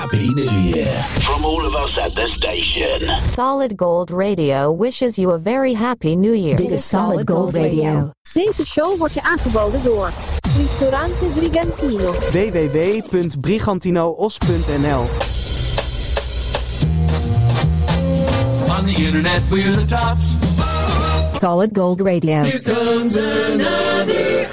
Happy New Year from all of us at the station. Solid Gold Radio wishes you a very happy new year. Dit is Solid Gold Radio. Deze show wordt je aangeboden door Ristorante Brigantino. www.brigantinoos.nl On the internet, we're the tops. Solid Gold Radio. Here comes another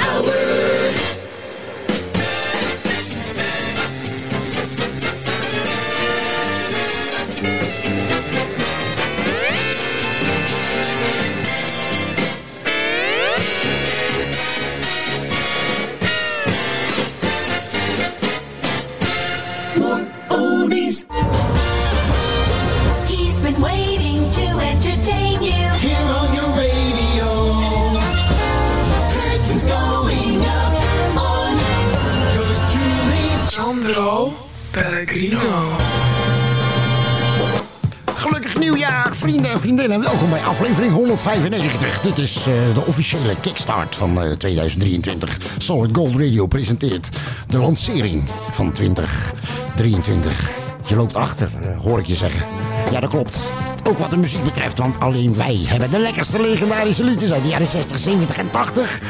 vrienden en vriendinnen. Welkom bij aflevering 195. Dit is eh, de officiële kickstart van eh, 2023. Solid Gold Radio presenteert de lancering van 2023. Je loopt achter, eh, hoor ik je zeggen. Ja, dat klopt. Ook wat de muziek betreft, want alleen wij hebben de lekkerste legendarische liedjes uit de jaren 60, 70 en 80.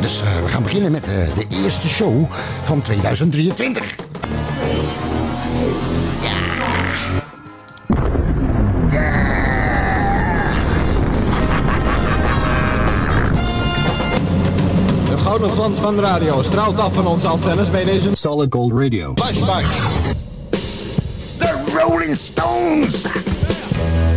Dus eh, we gaan beginnen met eh, de eerste show van 2023. Gouden glans van de radio straalt af van onze antennes bij deze Solid Gold Radio. Flashback. The Rolling Stones. Stones,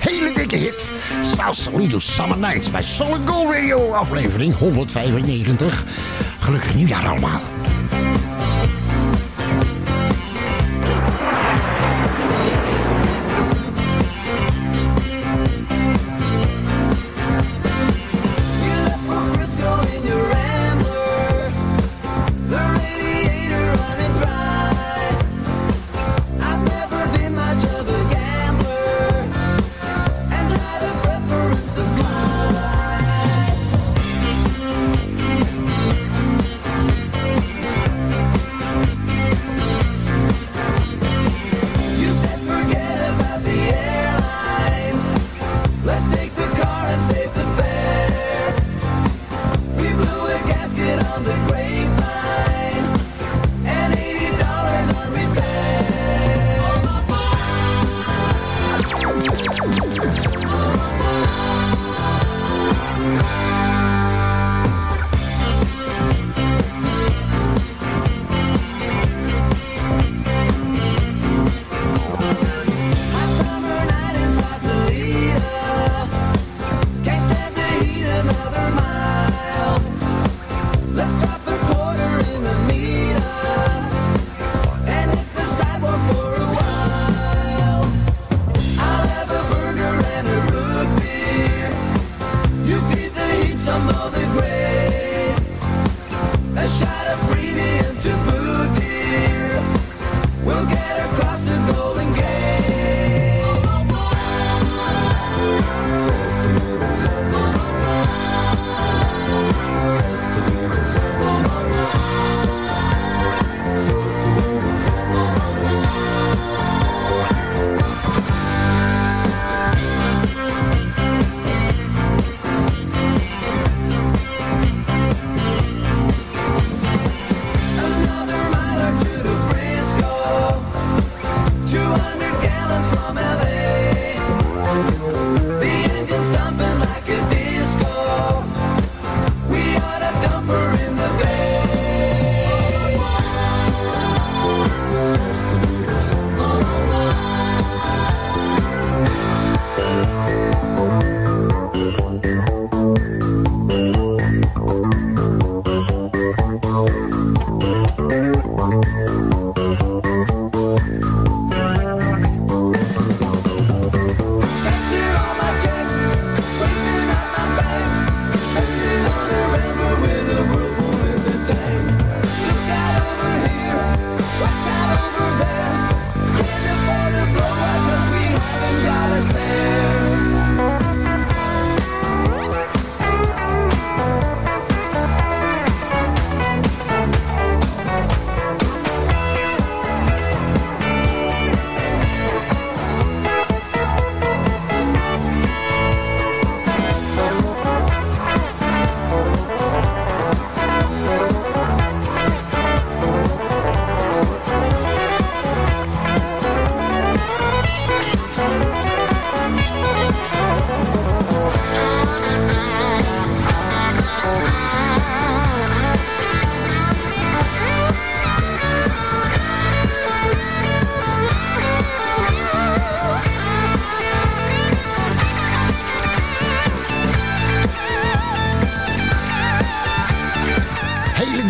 Hele dikke hit. South Summer Nights bij Solid Gold Radio aflevering 195. Gelukkig nieuwjaar allemaal.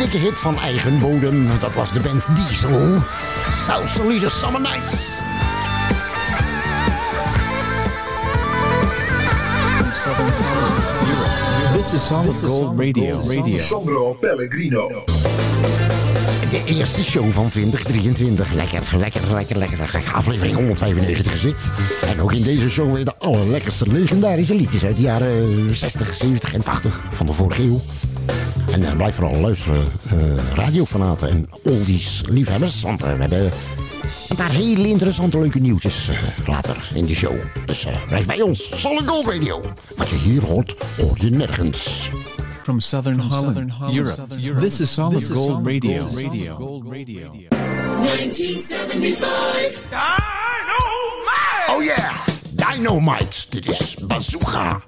Klassieke hit van eigen bodem. Dat was de band Diesel. South Summer Nights. This is Solid Gold Radio. Radio. Sandro Pellegrino. De eerste show van 2023. Lekker, lekker, lekker, lekker. Aflevering 195 gezit. En ook in deze show weer de allerlekkerste legendarische liedjes uit de jaren 60, 70 en 80 van de vorige eeuw. En uh, blijf vooral luisteren, uh, radiofanaten en oldies liefhebbers. Want uh, we hebben een paar hele interessante leuke nieuwtjes later in de show. Dus blijf bij ons, Solid Gold Radio. Wat je hier hoort, hoor je nergens. From Southern Holland, Europe. This is Solid Gold Radio. Radio. 1975. Oh yeah, Dynamite. Dit is Bazooka.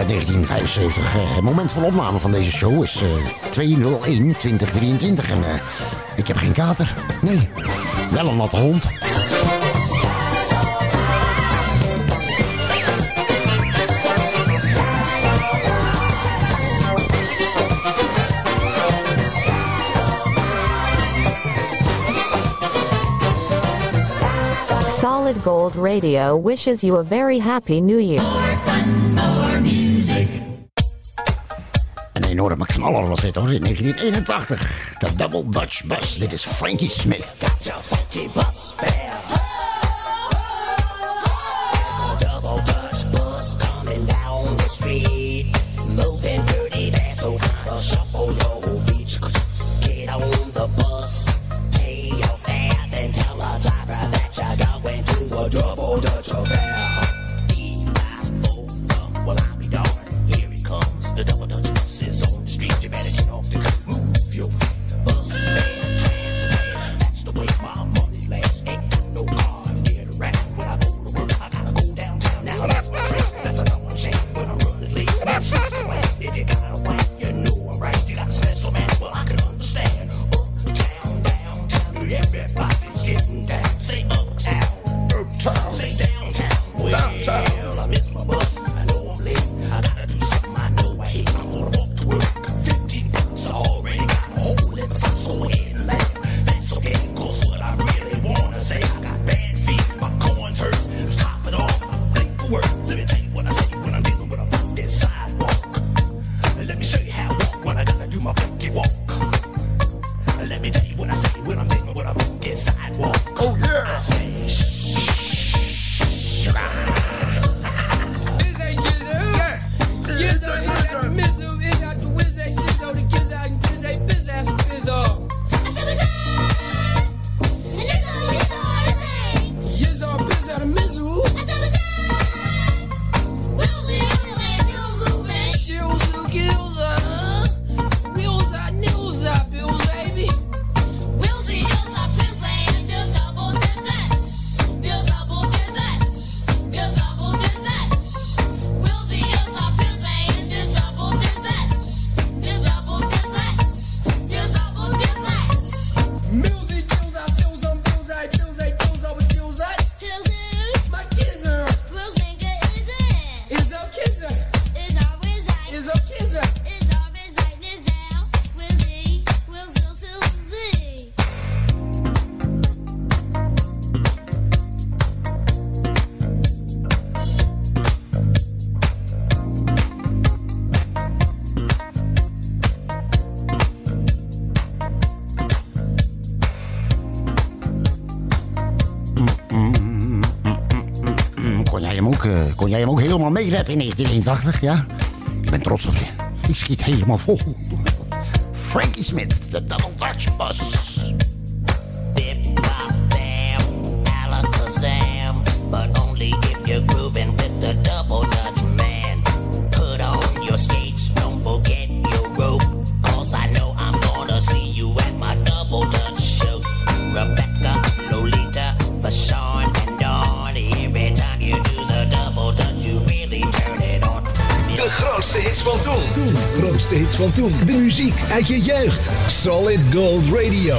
Uit 1975. Eh, het moment van opname van deze show is eh 201-2023. En eh, ik heb geen kater. Nee, wel een natte hond. Solid Gold Radio wishes you a very happy new year. Dit in 1981. De Double Dutch Bus. Dit is Frankie Smith. Jij hem ook helemaal meerappen in 1981, ja? Ik ben trots op je. Ik schiet helemaal vol. Frankie Smith, de Double Dutch Bus. Van toen. De muziek uit je jeugd. Solid Gold Radio.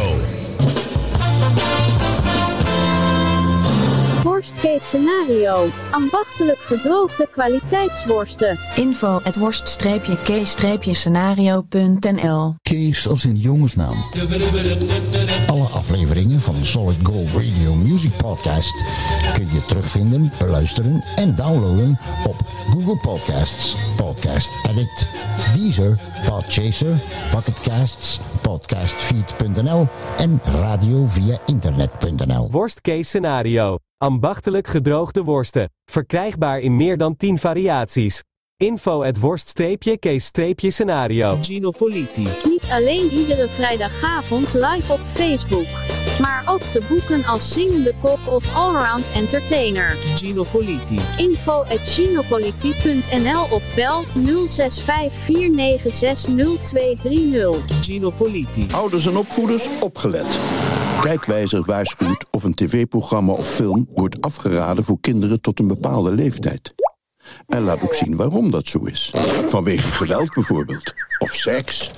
Worstcase scenario. Ambachtelijk gedroogde kwaliteitsworsten. Info at worst-k-scenario.nl Kees als in jongensnaam. Alle afleveringen van Solid Gold Radio Music Podcast kun je terugvinden, beluisteren en downloaden op Google Podcasts, Podcast Addict, Deezer, Podchaser, Bucketcasts, Podcastfeed.nl en radio via internet.nl. Worst case scenario. Ambachtelijk gedroogde worsten. Verkrijgbaar in meer dan 10 variaties. Info at worst-case-scenario. Gino Politi. Niet alleen iedere vrijdagavond live op Facebook. Maar ook te boeken als zingende kok of allround entertainer. Gino Politi. Info at ginopolitie.nl of bel 0654960230. Gino Politi. Ouders en opvoeders, opgelet. Kijkwijzer waarschuwt of een tv-programma of film wordt afgeraden voor kinderen tot een bepaalde leeftijd. En laat ook zien waarom dat zo is. Vanwege geweld bijvoorbeeld. Of seks.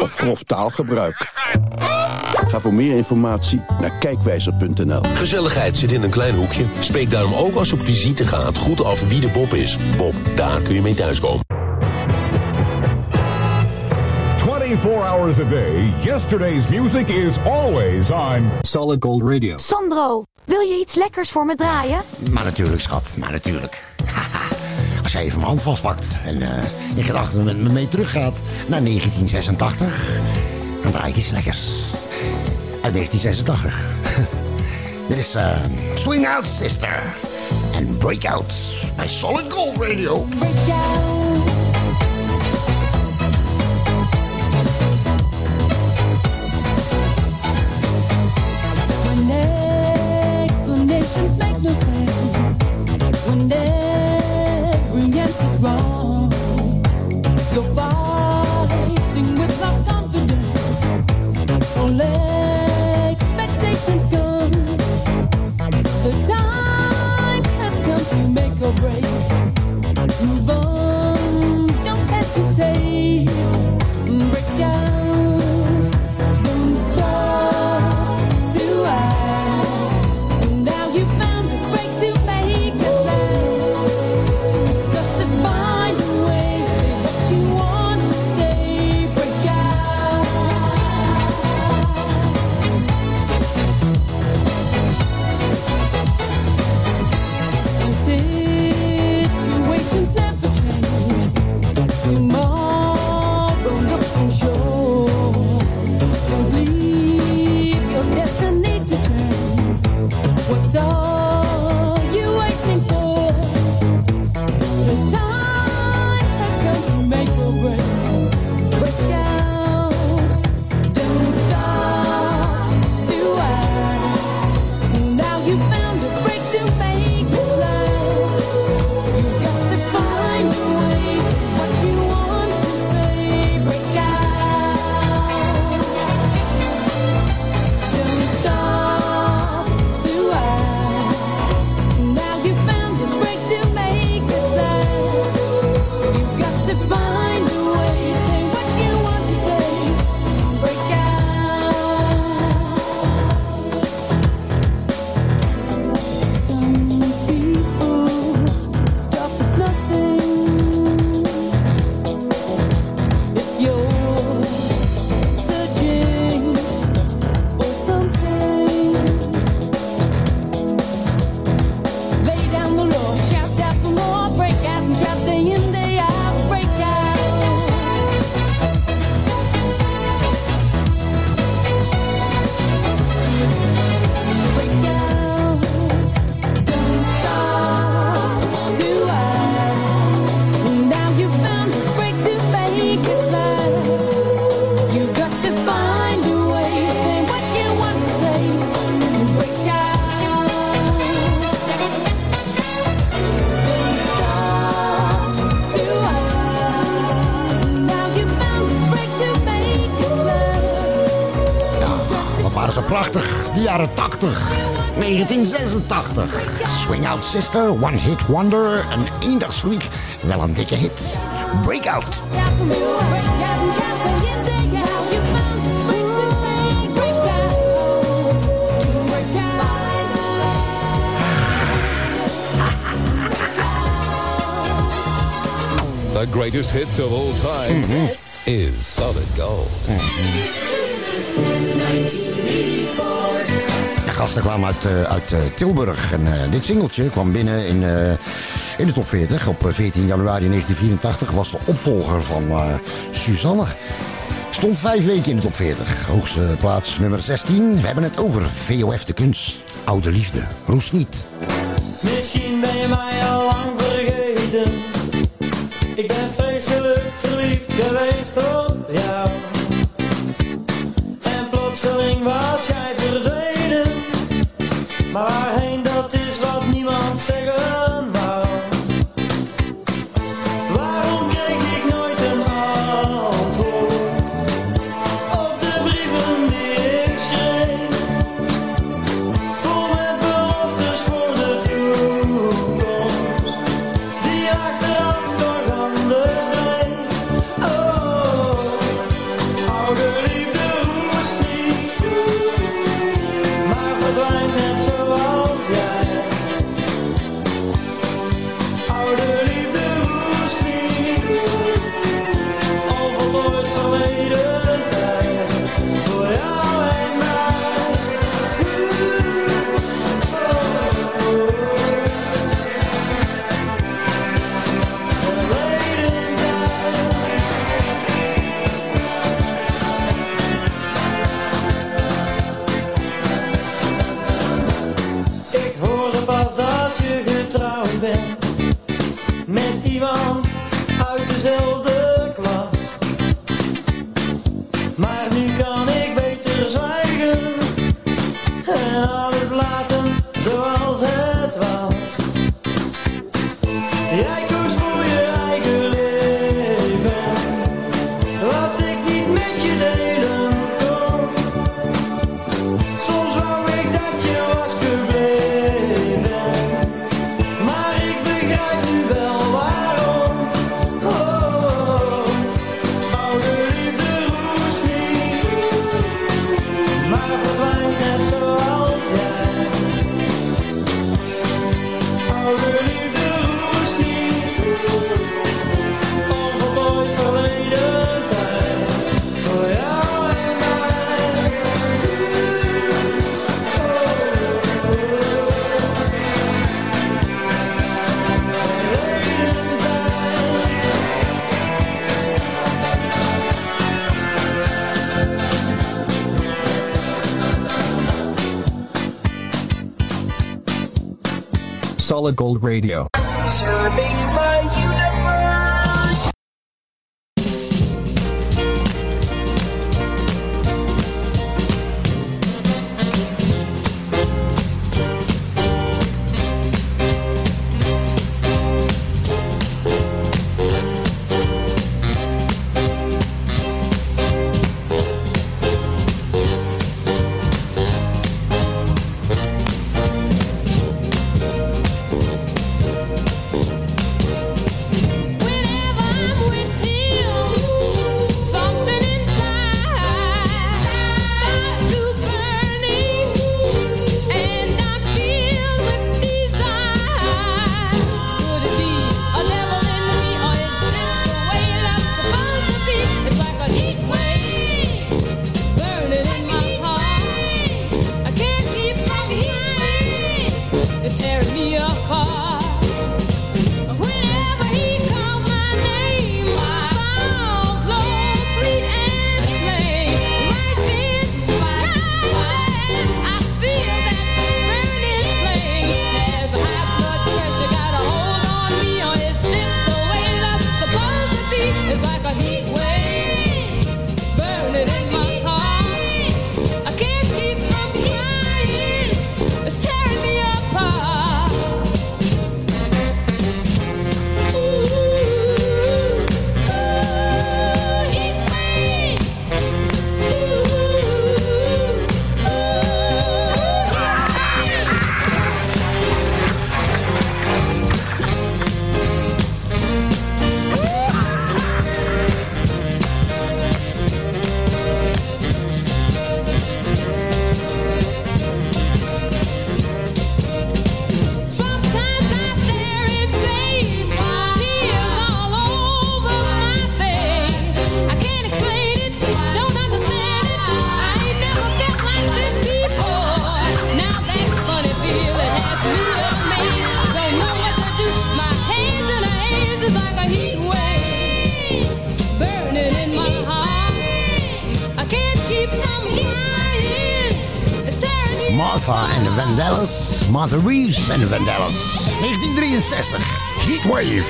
Of grof taalgebruik. Ga voor meer informatie naar kijkwijzer.nl. Gezelligheid zit in een klein hoekje. Spreek daarom ook als je op visite gaat goed af wie de Bob is. Bob, daar kun je mee thuiskomen. 24 hours a day, yesterday's music is always on Solid Gold Radio. Sandro, wil je iets lekkers voor me draaien? Maar natuurlijk, schat, maar natuurlijk. Als jij even mijn hand vastpakt en eh, in gedachten met me mee teruggaat naar 1986, dan draai ik iets lekkers. Uit 1986. Dit is eh, Swing Out Sister en Breakout bij Solid Gold Radio. When 1986. Swing Out Sister, One Hit Wonder. Een eendagsweek. Wel een dikke hit. Breakout. The greatest hits of all time. This is Solid Gold. De gasten kwamen uit, eh, uit eh, Tilburg. En eh, dit singeltje kwam binnen in, in de top 40. Op eh, 14 januari 1984 was de opvolger van Suzanne. Stond vijf weken in de top 40. Hoogste plaats nummer 16. We hebben het over VOF de kunst. Oude liefde. Roes niet. Solid Gold Radio. Serving my universe. Reeves en de Vandellas. 1963. Heatwave.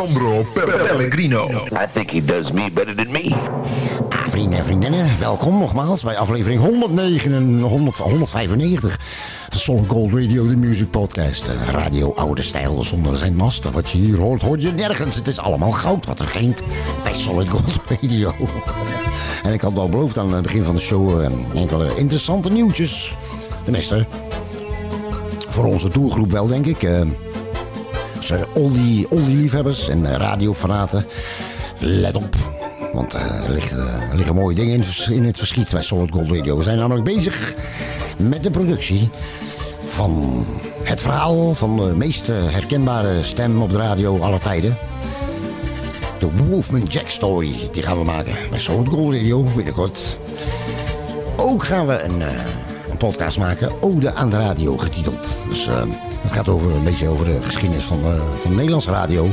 Sandro Pellegrino. I think he does me better welkom nogmaals bij aflevering 109 en 100, 195 van Solid Gold Radio, de music podcast. Radio oude stijl zonder zendmast. Wat je hier hoort, hoor je nergens. Het is allemaal goud wat er klinkt bij Solid Gold Radio. en ik had al beloofd aan het begin van de show eh, enkele interessante nieuwtjes. Tenminste, voor onze doelgroep wel, denk ik. Eh, dus, eh, oldie, oldie liefhebbers en radiofanaten, let op. Want eh, er, er liggen mooie dingen in, in het verschiet bij Solid Gold Radio. We zijn namelijk bezig met de productie van het verhaal van de meest eh, herkenbare stem op de radio aller tijden. De Wolfman Jack Story, die gaan we maken bij Solid Gold Radio binnenkort. Ook gaan we een, eh, een podcast maken, Ode aan de Radio getiteld. Dus het gaat over, een beetje over de geschiedenis van, eh, van de Nederlandse radio.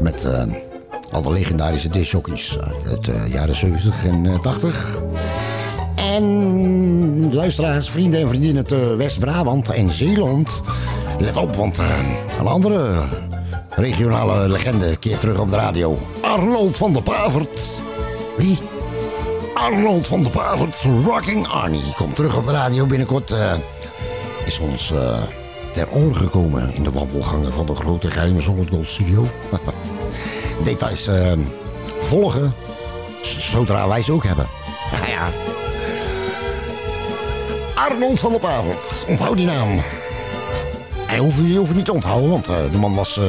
Met al de legendarische discjockeys uit de eh, jaren 70 en eh, 80. En luisteraars, vrienden en vriendinnen te West-Brabant en Zeeland. Let op, want eh, een andere regionale legende keert terug op de radio. Arnold van der Pavert. Wie? Arnold van der Pavert, Rocking Arnie. Komt terug op de radio binnenkort. eh, is ons eh, ter oor gekomen in de wandelgangen van de grote geheime Solid Studio. Details eh, volgen, zodra wij ze ook hebben. Ja, ja. Arnold van der Pavert, onthoud die naam. Hij hoeft, je niet te onthouden, want eh, de man was, eh,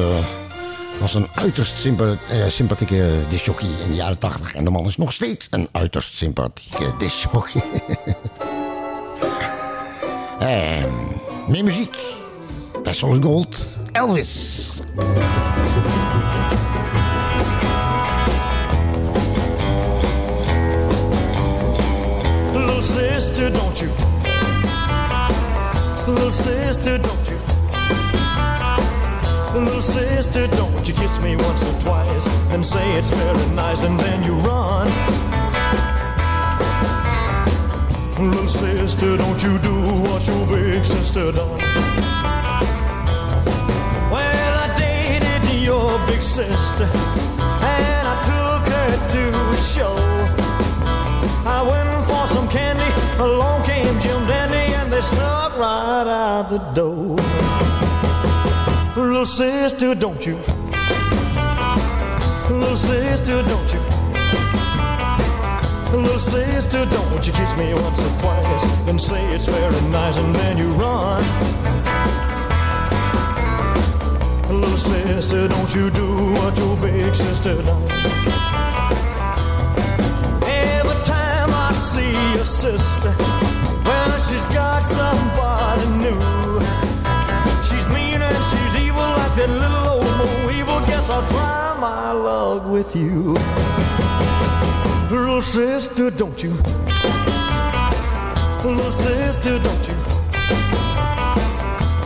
was een uiterst eh, sympathieke discjockey in de jaren 80. En de man is nog steeds een uiterst sympathieke discjockey. en meer muziek. Bij Solid Gold, Elvis. Little sister, don't you? Little sister, don't you? Little sister, don't you kiss me once or twice and say it's very nice and then you run. Little sister, don't you do what your big sister done? Big sister and I took her to a show. I went for some candy, along came Jim Dandy, and they snuck right out the door. Little sister, don't you? Little sister, don't you? Little sister, don't you kiss me once or twice and say it's very nice, and then you run. Little sister, don't you do what your big sister done? Every time I see your sister, well, she's got somebody new. She's mean and she's evil like that little old Mo evil. Guess I'll try my luck with you. Little sister, don't you? Little sister, don't you?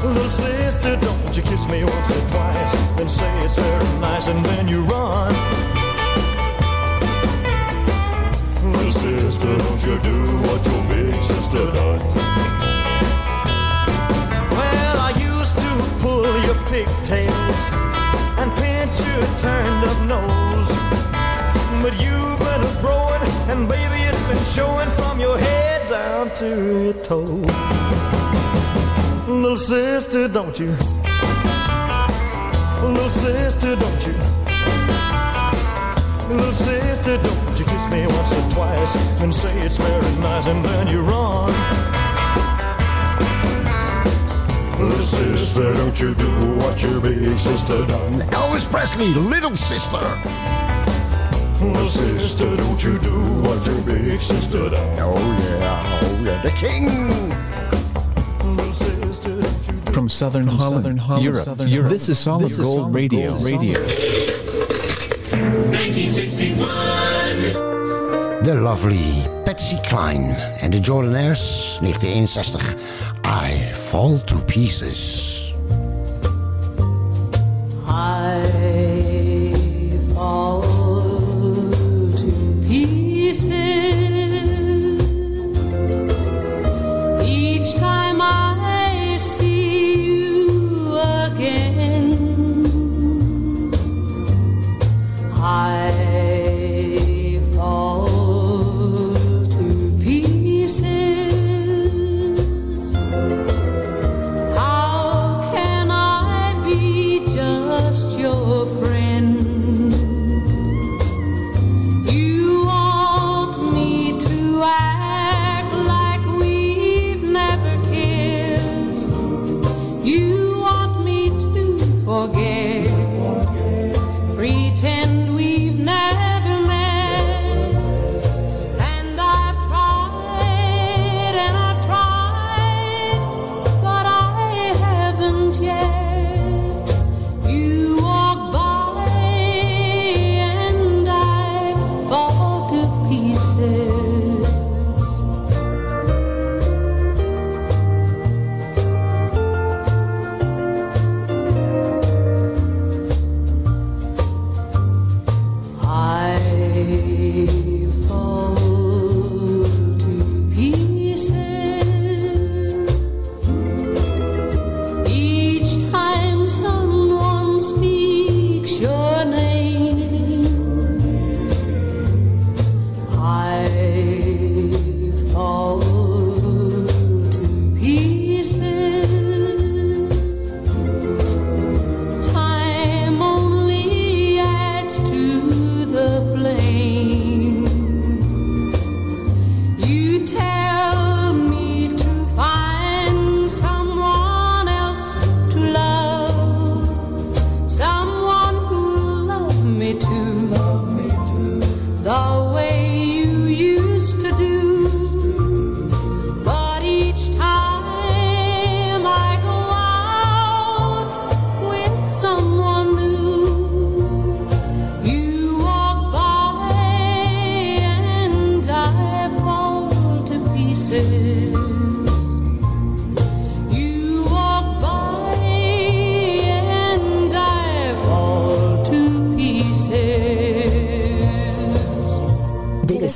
Little sister, don't you kiss me once or twice and say it's very nice and then you run. Little sister, don't you do what your big sister done? Well, I used to pull your pigtails and pinch your turned up nose. But you've been growing, and baby, it's been showing from your head down to your toe. Little sister, don't you? Little sister, don't you? Little sister, don't you kiss me once or twice and say it's very nice and then you run. Little sister, don't you do what your big sister done? Elvis Presley, Little Sister. Little sister, don't you do what your big sister done? Oh yeah, oh yeah, the king from southern from Holland, southern Holland Europe. Southern Europe. This is Solid this Gold, is Solid Radio. Gold Radio. Radio. The lovely Patsy Cline and the Jordanaires, 1961. I fall to pieces.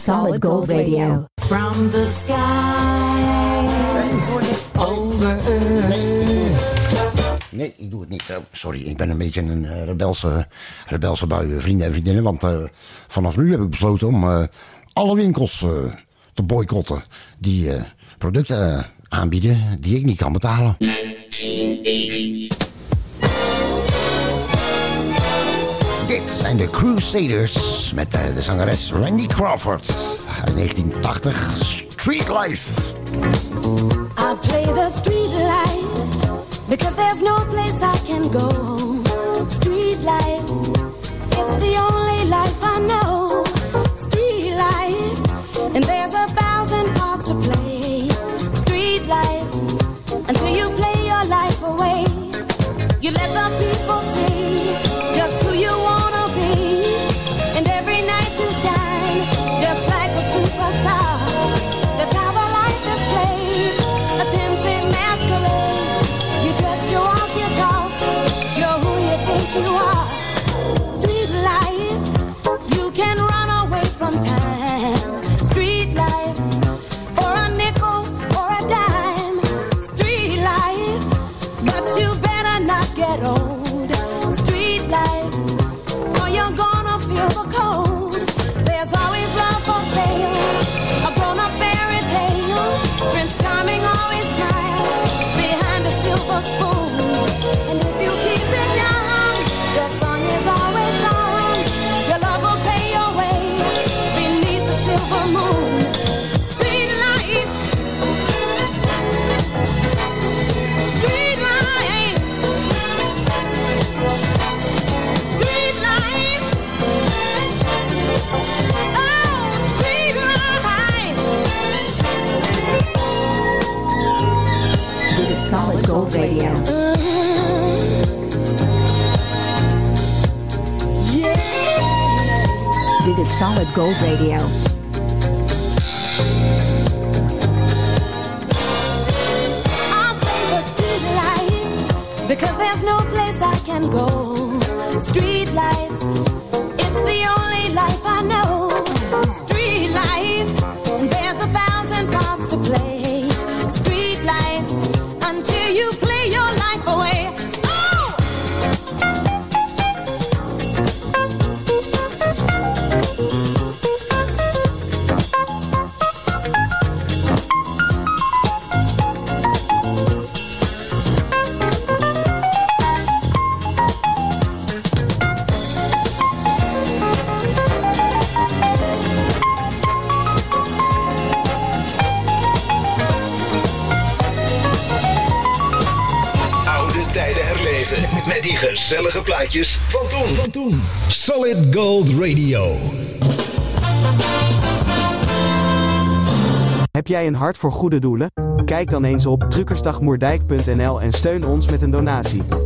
Solid Gold Radio. From the skies over earth. Nee, ik doe het niet. Eh, sorry, ik ben een beetje een eh, rebelse, rebelse bui, eh, vrienden en vriendinnen. Want vanaf nu heb ik besloten om alle winkels te boycotten die uh, producten eh, aanbieden die ik niet kan betalen. Dit zijn de Crusaders met eh, de, zangeres Randy Crawford uit 1980 Street Life. I play the street life because there's no place I can go. Street life, it's the only life I know. Solid Gold Radio. Because there's no place I can go. Street light. Solid Gold Radio. Heb jij een hart voor goede doelen? Kijk dan eens op truckersdagmoerdijk.nl en steun ons met een donatie.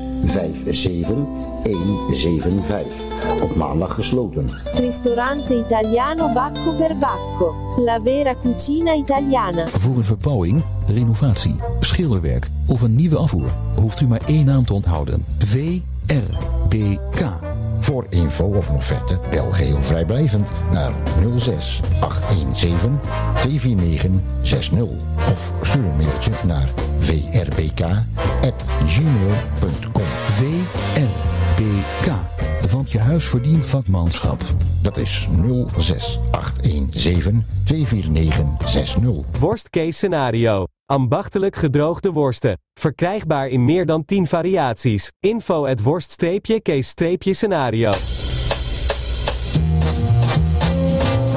175. Op maandag gesloten. Ristorante Italiano Bacco per Bacco. La vera cucina italiana. Voor een verbouwing, renovatie, schilderwerk of een nieuwe afvoer hoeft u maar één naam te onthouden. VRBK. Voor info of een offerte bel geheel vrijblijvend naar 06 817 249 60 of stuur een mailtje naar vrbk@gmail.com. VRBK. Want je huis verdient vakmanschap. Dat is 06 817 249 60. Worst case scenario. Ambachtelijk gedroogde worsten. Verkrijgbaar in meer dan 10 variaties. Info at worst-case-scenario.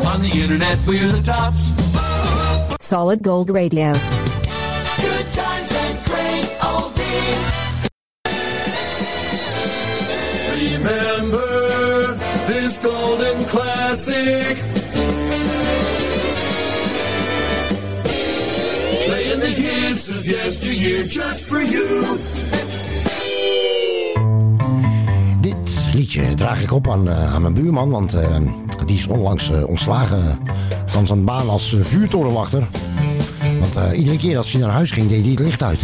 On the internet, we're the tops. Solid Gold Radio. Remember this golden classic. Playing the hits of yesteryear just for you. Dit liedje draag ik op aan, eh, aan mijn buurman, want eh, die is onlangs eh, ontslagen van zijn baan als vuurtorenwachter. Want iedere keer als hij naar huis ging, deed hij het licht uit.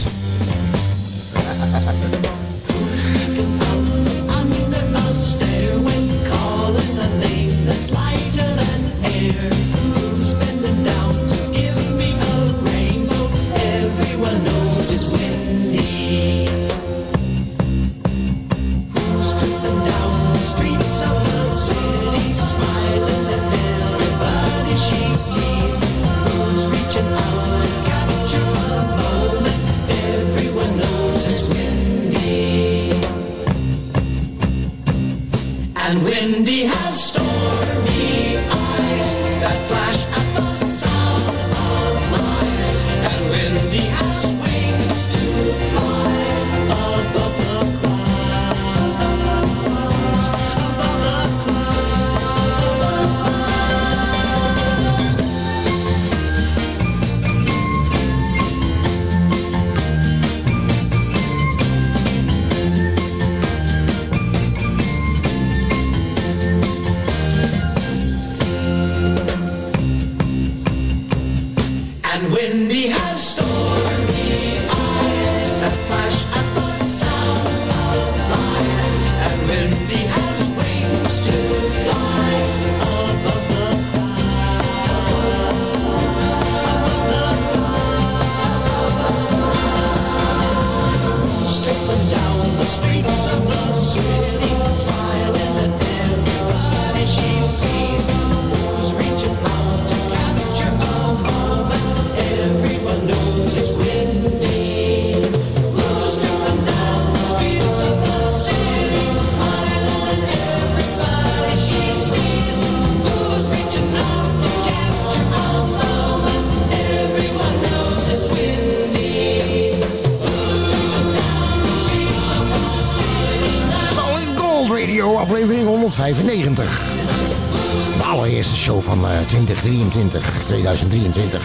2023, 2023.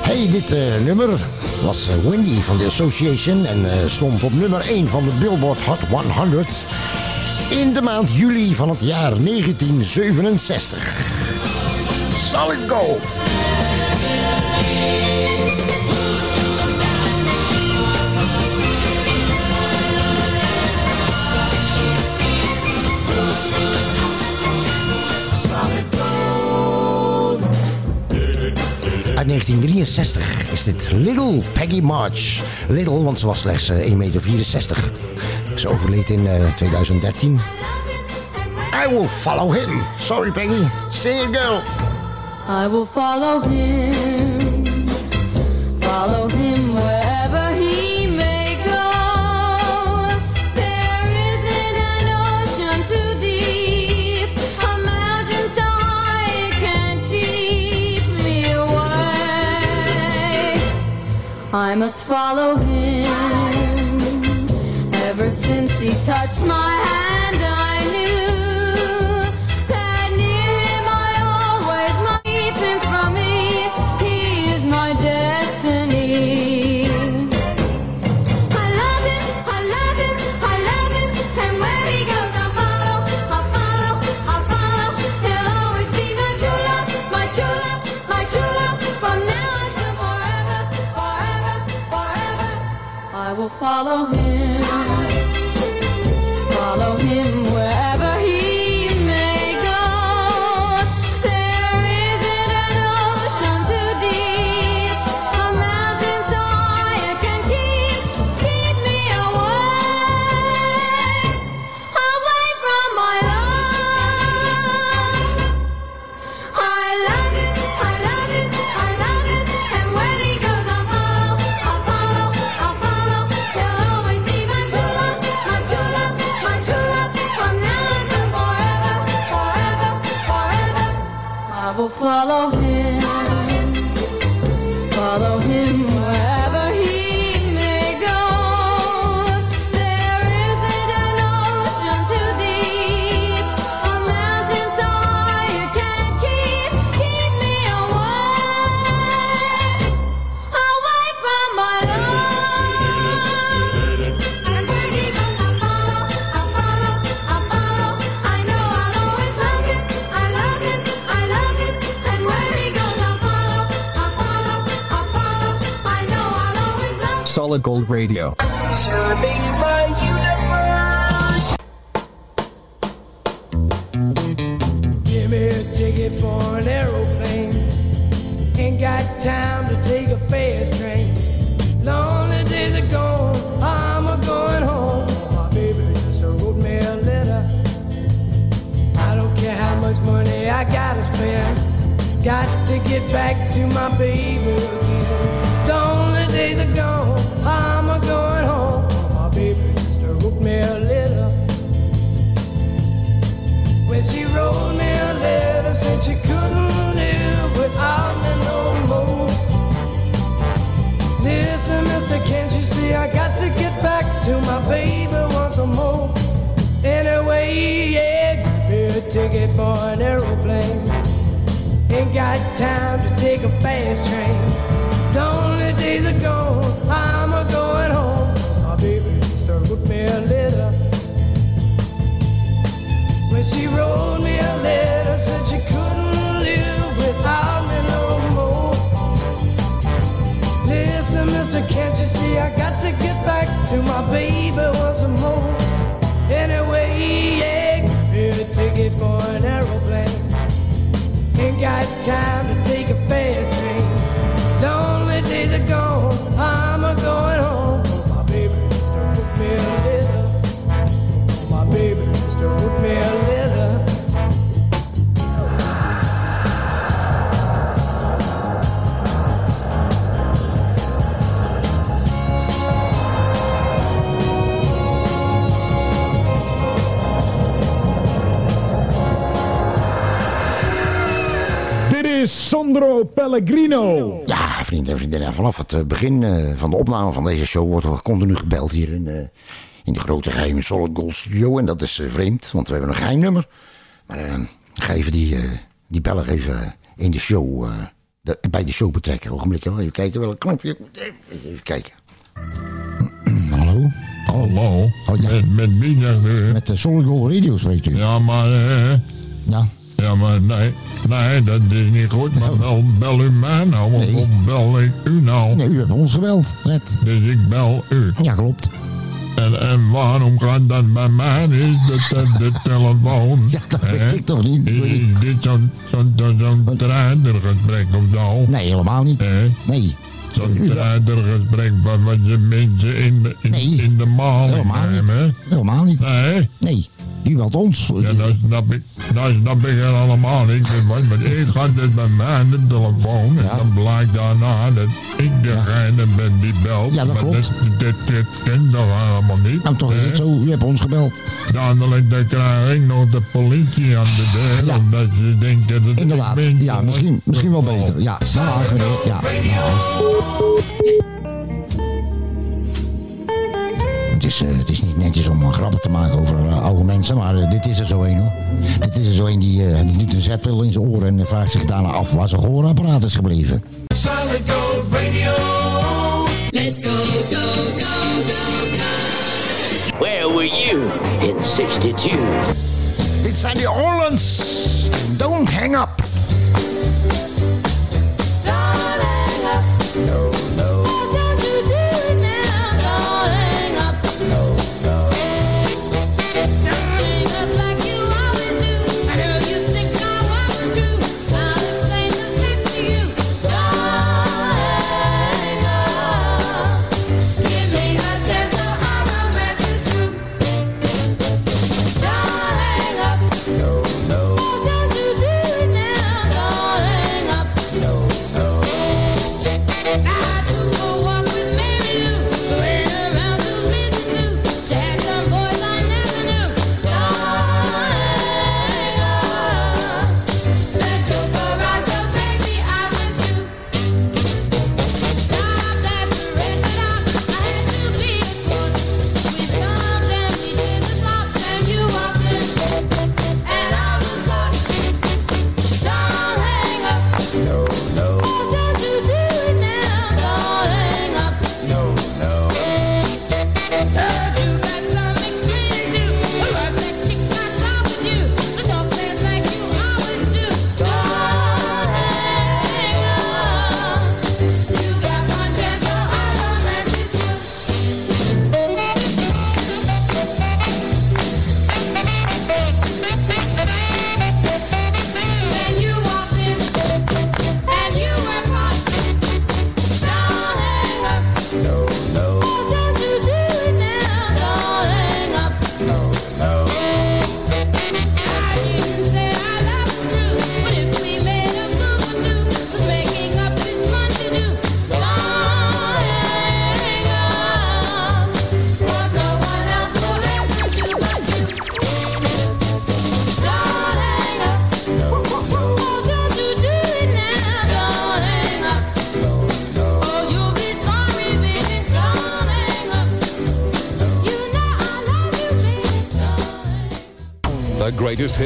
Hey, dit eh, nummer was uh, Wendy van The Association en eh, stond op nummer 1 van de Billboard Hot 100 in de maand juli van het jaar 1967. Solid Gold. Uit 1963 is dit Little Peggy March. Little, want ze was slechts eh, 1,64 meter. Ze overleed in eh, 2013. I will follow him. Sorry, Peggy. Sing it, girl. I will follow him. Follow him. must follow him. Ever since he touched my hand, I follow me. Solid Gold Radio. Serving universe. Give me a ticket for an aeroplane. Ain't got time to take a fast train. Lonely days are gone. I'm a going home. My baby just wrote me a letter. I don't care how much money I gotta spend. Got to get back to my baby. ticket for an aeroplane. Ain't got time to take a fast train. Lonely days are gone, I'm a going home. My baby used to me a litter. When she rolled time Pellegrino. Ja, vrienden en vriendinnen, vanaf het eh, begin eh, van de opname van deze show wordt er continu gebeld hier in, eh, in de grote geheime Solid Gold Studio. En dat is vreemd, want we hebben een geheim nummer. Maar uh, ga even die, die bellen even in de show, de, bij de show betrekken. Ogenblikje, even kijken welk knopje. Even kijken. Hallo? Hallo? Met, met Met de Solid Gold Radio spreekt u. Ja, maar... Ja. Ja, maar nee, nee, dat is niet goed. Maar bel, bel u mij nou, of bel ik u nou? Nee, u hebt ons gebeld, net. Dus ik bel u. Ja, klopt. En, en waarom gaat dat bij mij niet, de, de, de telefoon? Ja, dat weet ik toch niet. Is, is dit zo'n zo'n zo'n strijdergesprek of zo? Nee, helemaal niet. Nee. Zo'n strijdergesprek waar wat je mensen in de, in, in de maling Helemaal niet. nemen? Helemaal niet. Nee? Nee. U belt ons. Ja, dat snap ik, dat snap ik helemaal niet. Want, ik had het bij mij aan de telefoon en dan blijkt daarna dat ik degene ben die belt. Ja, dat Maar klopt. Dit, dit, dit kent toch helemaal niet? Nou, toch is het zo. U hebt ons gebeld. Dadelijk dan krijg ik nog de politie aan de deur, omdat ze denken dat Inderdaad. ik ben. Ja, misschien, misschien wel beter. Ja, dag meneer. Ja, dag. Het is, het is niet netjes om eh, grappen te maken over eh, oude mensen, maar dit is er zo een hoor. Dit is er zo een die, doet een zetwil in zijn oren en vraagt zich daarna af waar zijn gehoorapparaat is gebleven. Solid Gold Radio. Let's go, go, go, go, go. Where were you in 62? Dit zijn de Orleans. Don't hang up.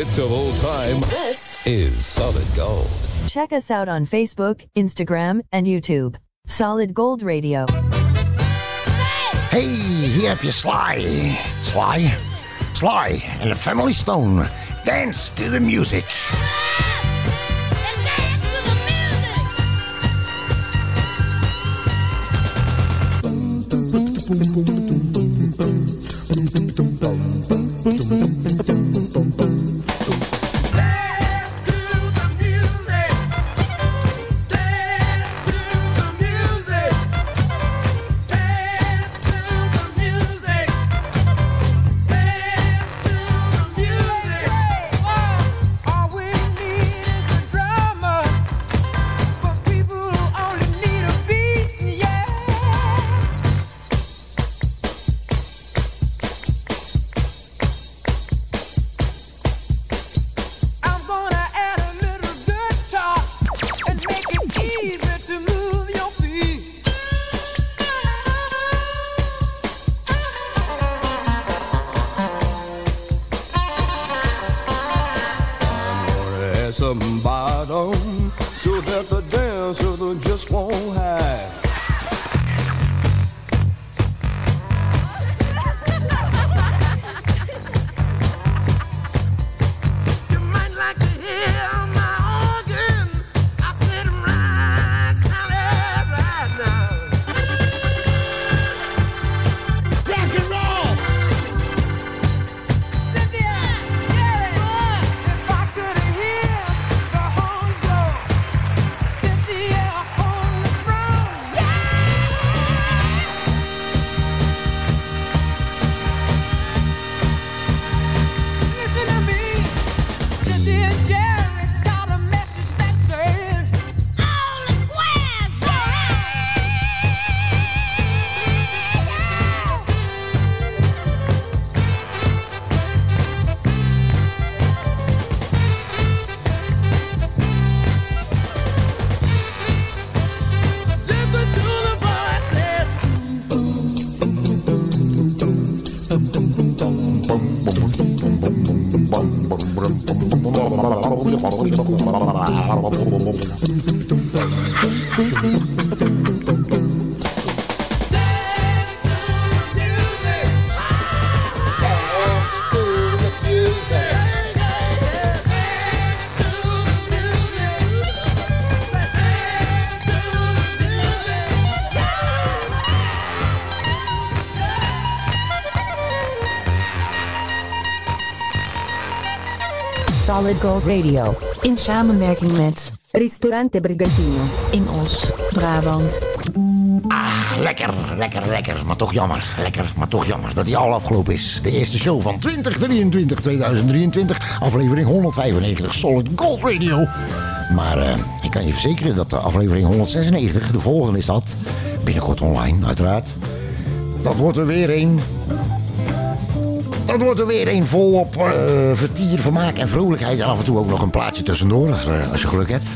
Hits of all time This is Solid Gold. Check us out on Facebook, Instagram, and YouTube. Solid Gold Radio. Hey, hier heb je Sly. Sly? Sly and the Family Stone. Dance to the music. All Solid Gold Radio. In samenwerking met Ristorante Brigantino. in Os, Brabant. Ah, lekker, lekker, lekker. Maar toch jammer, lekker, maar toch jammer dat die al afgelopen is. De eerste show van 2023, 2023, aflevering 195 Solid Gold Radio. Maar eh, ik kan je verzekeren dat de aflevering 196, de volgende is dat, binnenkort online uiteraard. Dat wordt er weer een. Dat wordt er weer een volop eh vertier, vermaak en vrolijkheid. En af en toe ook nog een plaatje tussendoor, als, eh, als je geluk hebt.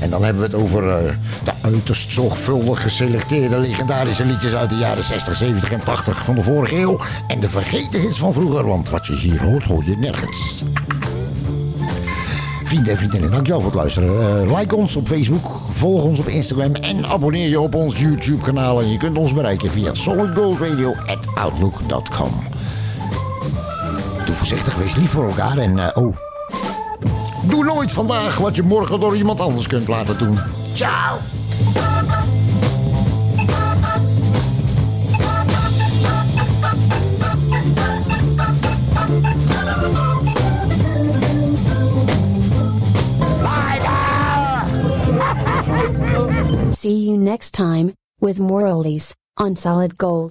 En dan hebben we het over eh, de uiterst zorgvuldig geselecteerde legendarische liedjes uit de jaren 60, 70 en 80 van de vorige eeuw. En de vergeten hits van vroeger, want wat je hier hoort, hoor je nergens. Vrienden en vriendinnen, dankjewel voor het luisteren. Like ons op Facebook, volg ons op Instagram en abonneer je op ons YouTube kanaal. En je kunt ons bereiken via solidgoldradio.outlook.com. Doe voorzichtig, wees lief voor elkaar en eh, oh. Doe nooit vandaag wat je morgen door iemand anders kunt laten doen. Ciao! See you next time with more oldies on Solid Gold.